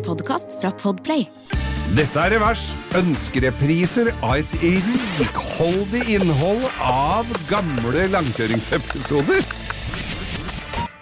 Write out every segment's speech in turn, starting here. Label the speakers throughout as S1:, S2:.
S1: En podkast fra Podplay.
S2: Dette er Revers. Ønskerepriser av et rikholdig innhold av gamle langkjøringsepisoder.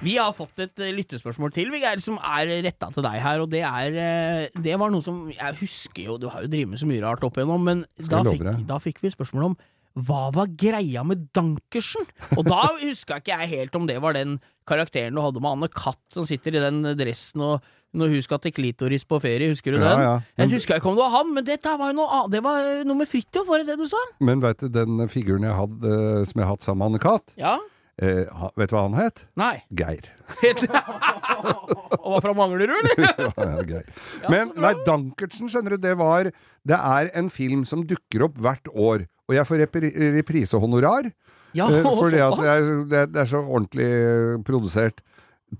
S3: Vi har fått et eh, lyttespørsmål til, Vigær, som er retta til deg her. Og det er eh, Det var noe som Jeg husker jo, du har jo drevet med så mye rart opp igjennom, men da fikk, da fikk vi spørsmål om hva var greia med Dankersen? Og da huska ikke jeg helt om det var den karakteren du hadde med Anne Katt som sitter i den dressen og når hun skal til klitoris på ferie, husker du den?
S2: ja. Men-
S3: Jeg huska ikke om det var han, men dette var jo noe. Det var noe med Fridtjof, var det det du sa?
S2: Men veit du, den figuren jeg hadde, eh, som jeg har hatt sammen med Anne Katt,
S3: Ja?
S2: eh, vet du hva han het?
S3: Nei.
S2: Geir.
S3: Og var fra Manglerud, eller?
S2: Ja, Geir. Men nei, Dankertsen, skjønner du, det var Det er en film som dukker opp hvert år. Og jeg får repri reprisehonorar.
S3: Ja,
S2: uh, fordi at det er, det, er, er så ordentlig eh, produsert.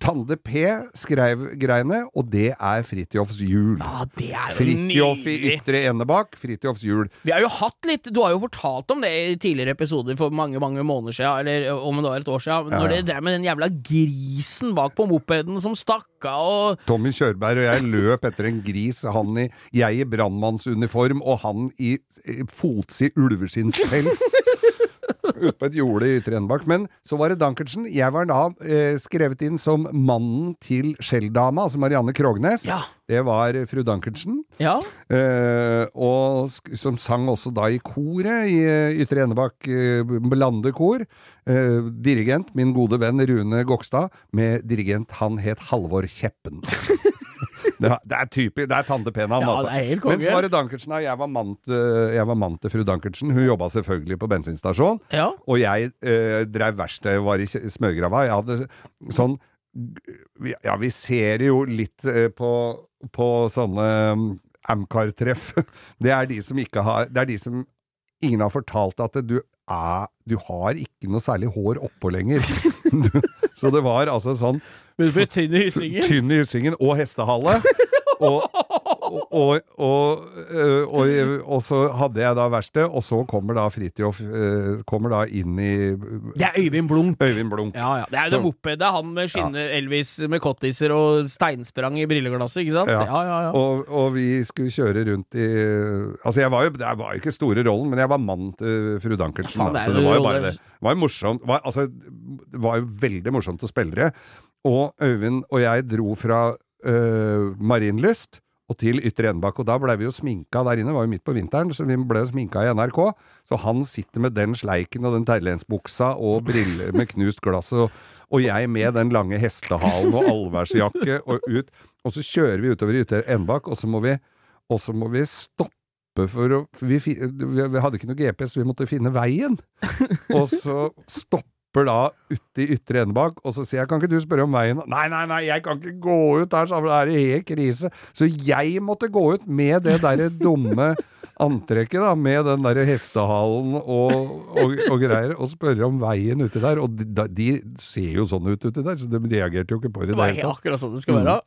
S2: Tande P skrev greiene, og det er Fridtjofs jul.
S3: Ja, det er jo
S2: Fridtjof i. Ytre Enebakk, Fridtjofs jul.
S3: Vi har jo hatt litt Du har jo fortalt om det i tidligere episoder for mange mange måneder siden, eller om det var et år siden. Når
S2: ja.
S3: det drev med den jævla grisen bak på mopeden som stakk av og
S2: Tommy Kjørberg og jeg løp etter en gris, han i, jeg i brannmannsuniform, og han i, i fotsid ulveskinnspels. Ute på et jorde i Ytre. Men så var det Dankertsen. Jeg var da eh, skrevet inn som mannen til skjelldama, altså Marianne Krognes.
S3: Ja.
S2: Det var fru Dankertsen.
S3: Ja.
S2: Eh, og som sang også da i koret i Ytre Enebakk eh, Blandekor. Eh, dirigent, min gode venn Rune Gokstad, med dirigent han het Halvor Kjeppen. det, det er typisk, det er tante P navn,
S3: Ja,
S2: altså.
S3: det er helt konge.
S2: Men så Dankertsen, og Jeg var mann til, fru Dankertsen. Hun jobba selvfølgelig på bensinstasjon.
S3: Ja.
S2: Og jeg eh, drev verksted, var i smørgrava. Jeg hadde sånn Ja, vi ser jo litt eh, på, på sånne mm, Amcar-treff. Det er de som ikke har Det er de som ingen har fortalt at du er Du har ikke noe særlig hår oppå lenger. Du, så det var altså sånn
S3: tynn i hyssingen.
S2: tynn i hyssingen og hestehale. Og, og, og, og, øh, og, så hadde jeg da verksted, og så kommer da Fridtjof øh, kommer da inn i
S3: Det er Øyvind Blunk.
S2: Øyvind Blunk.
S3: Ja, ja. Det er jo moped. Det er han med skinne Elvis med cottiser og steinsprang i brilleglasset, ikke sant?
S2: Ja.
S3: Ja, ja, ja.
S2: Og, og vi skulle kjøre rundt i Altså, jeg var jo Det var jo ikke store rollen, men jeg var mann til fru Dankertsen. Da, så det var jo bare det. Det var jo morsomt. Var, altså, det var jo veldig morsomt å spille det. Og Øyvind og jeg dro fra øh, Marienlyst og til Ytre Enebakk, og da ble vi jo sminka der inne, det var jo midt på vinteren, så vi ble sminka i NRK. Så han sitter med den sleiken og den terlensbuksa og briller med knust glass, og, og jeg med den lange hestehalen og allværsjakke og ut. Og så kjører vi utover Ytre Enebakk, og så må vi, og så må vi stoppe for å vi, vi, vi hadde ikke noe GPS, vi måtte finne veien. Og så stopper da ute i Ytre bak, og så sier jeg 'kan ikke du spørre om veien'? Nei, nei, nei, jeg kan ikke gå ut der, så er det helt krise. Så jeg måtte gå ut med det derre dumme antrekket, da, med den derre hestehalen og, og, og greier, og spørre om veien uti der. Og de, de ser jo sånn ut uti der, så de reagerte jo ikke på det.
S3: Det var
S2: det
S3: akkurat sånn det skal være.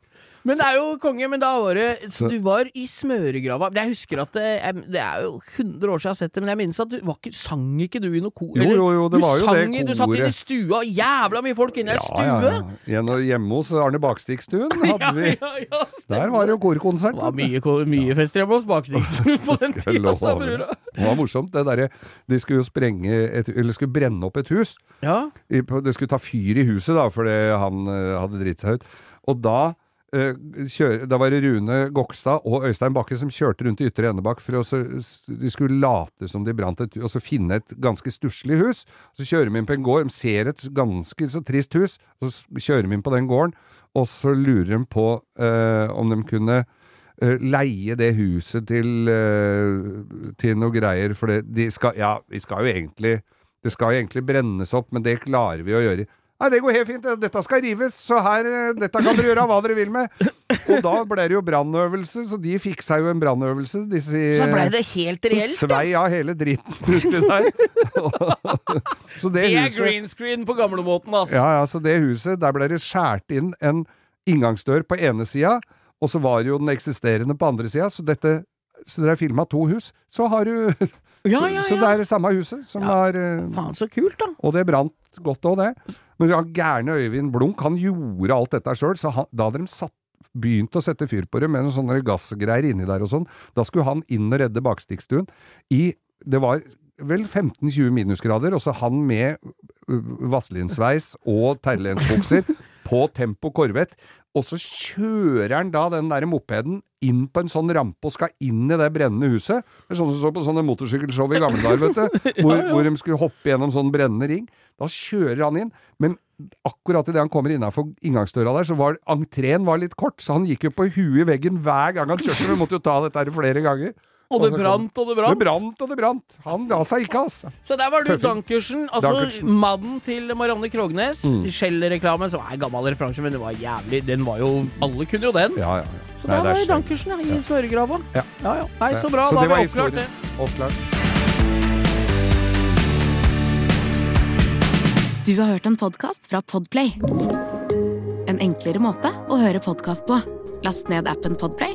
S3: Men det er jo konge, men da var det så Du var i smøregrava. Jeg husker at det, jeg, det er jo 100 år siden jeg har sett det, men jeg minnes at du var ikke, sang ikke du i noe kor?
S2: Jo, jo, jo, det var jo det
S3: koret. Du satt inne i stua, jævla mye folk inne i ja, stue!
S2: Ja, ja. Hjemme hos Arne Bakstikstuen hadde vi
S3: ja, ja.
S2: Der var det jo korkonsert.
S3: Det var mye, mye fester hjemme hos Bakstikstuen på den tida, sa brura.
S2: Det var morsomt, det derre De skulle jo sprenge et, Eller skulle brenne opp et hus.
S3: Ja.
S2: Det skulle ta fyr i huset, da, fordi han eh, hadde dritt seg ut. Og da eh, kjøre, da var det Rune Gokstad og Øystein Bakke som kjørte rundt i Ytre Enebakk for å så, De skulle late som de brant et Og så finne et ganske stusslig hus. Så kjører de inn på en gård, de ser et ganske så trist hus, så kjører de inn på den gården, og så lurer de på eh, om de kunne eh, leie det huset til, eh, til noe greier, for det, de skal, ja, vi skal jo egentlig det skal jo egentlig brennes opp, men det klarer vi å gjøre. Nei, det går helt fint. Dette skal rives, så her, eh, dette kan dere gjøre hva dere vil med. Og da ble det jo brannøvelse, så de fiksa jo en brannøvelse.
S3: Så ble det helt
S2: så
S3: reelt.
S2: svei av hele dritten uti der. så det,
S3: Det er
S2: huset
S3: green screen på gamlemåten, altså.
S2: ja, ja, så det huset, der ble det skjært inn en inngangsdør på ene sida, og så var jo den eksisterende på andre sida, så dette Så dere har filma to hus, så har du
S3: Ja,
S2: så,
S3: ja,
S2: så
S3: så,
S2: det er det samme huset som
S3: Ja.
S2: har eh,
S3: Faen, så kult, da.
S2: Og det brant godt òg, det. Men ja, gærne Øyvind Blunk, han gjorde alt dette sjøl, så han, da hadde de satt begynt å sette fyr på det med noen sånne gassgreier inni der og sånn. Da skulle han inn og redde bakstikkstuen. I Det var vel 15-20 minusgrader, og så han med vasselinsveis og terlensbukser på Tempo Corvette. Og så kjører han da den der mopeden inn på en sånn rampe og skal inn i det brennende huset. Det er sånn som så på sånne motorsykkelshow i gamle dager, vet du. Hvor, hvor de skulle hoppe gjennom sånn brennende ring. Da kjører han inn, men akkurat idet han kommer innafor inngangsdøra der, så var entreen var litt kort, så han gikk jo på huet i veggen hver gang han kjørte. Vi måtte jo ta dette her flere ganger.
S3: Og det brant, og det brant.
S2: Det
S3: brant.
S2: og det brant. Han la seg ikke, altså.
S3: Så der var du Dankersen. Altså
S2: Dankersen. Mm.
S3: mannen til Marianne Krognes. Shell-reklamen, som er gammel referanse, men det var jævlig Den var jo Alle kunne jo den.
S2: Ja, ja, ja.
S3: Så
S2: Nei,
S3: da
S2: er
S3: var
S2: skjønt.
S3: Dankersen ja, i smøregrava.
S2: Ja.
S3: ja, ja. Nei, så bra.
S2: Så
S3: da har vi oppklart det.
S2: historien. Oppklart.
S1: Du har hørt en podkast fra Podplay. En enklere måte å høre podkast på. Last ned appen Podplay,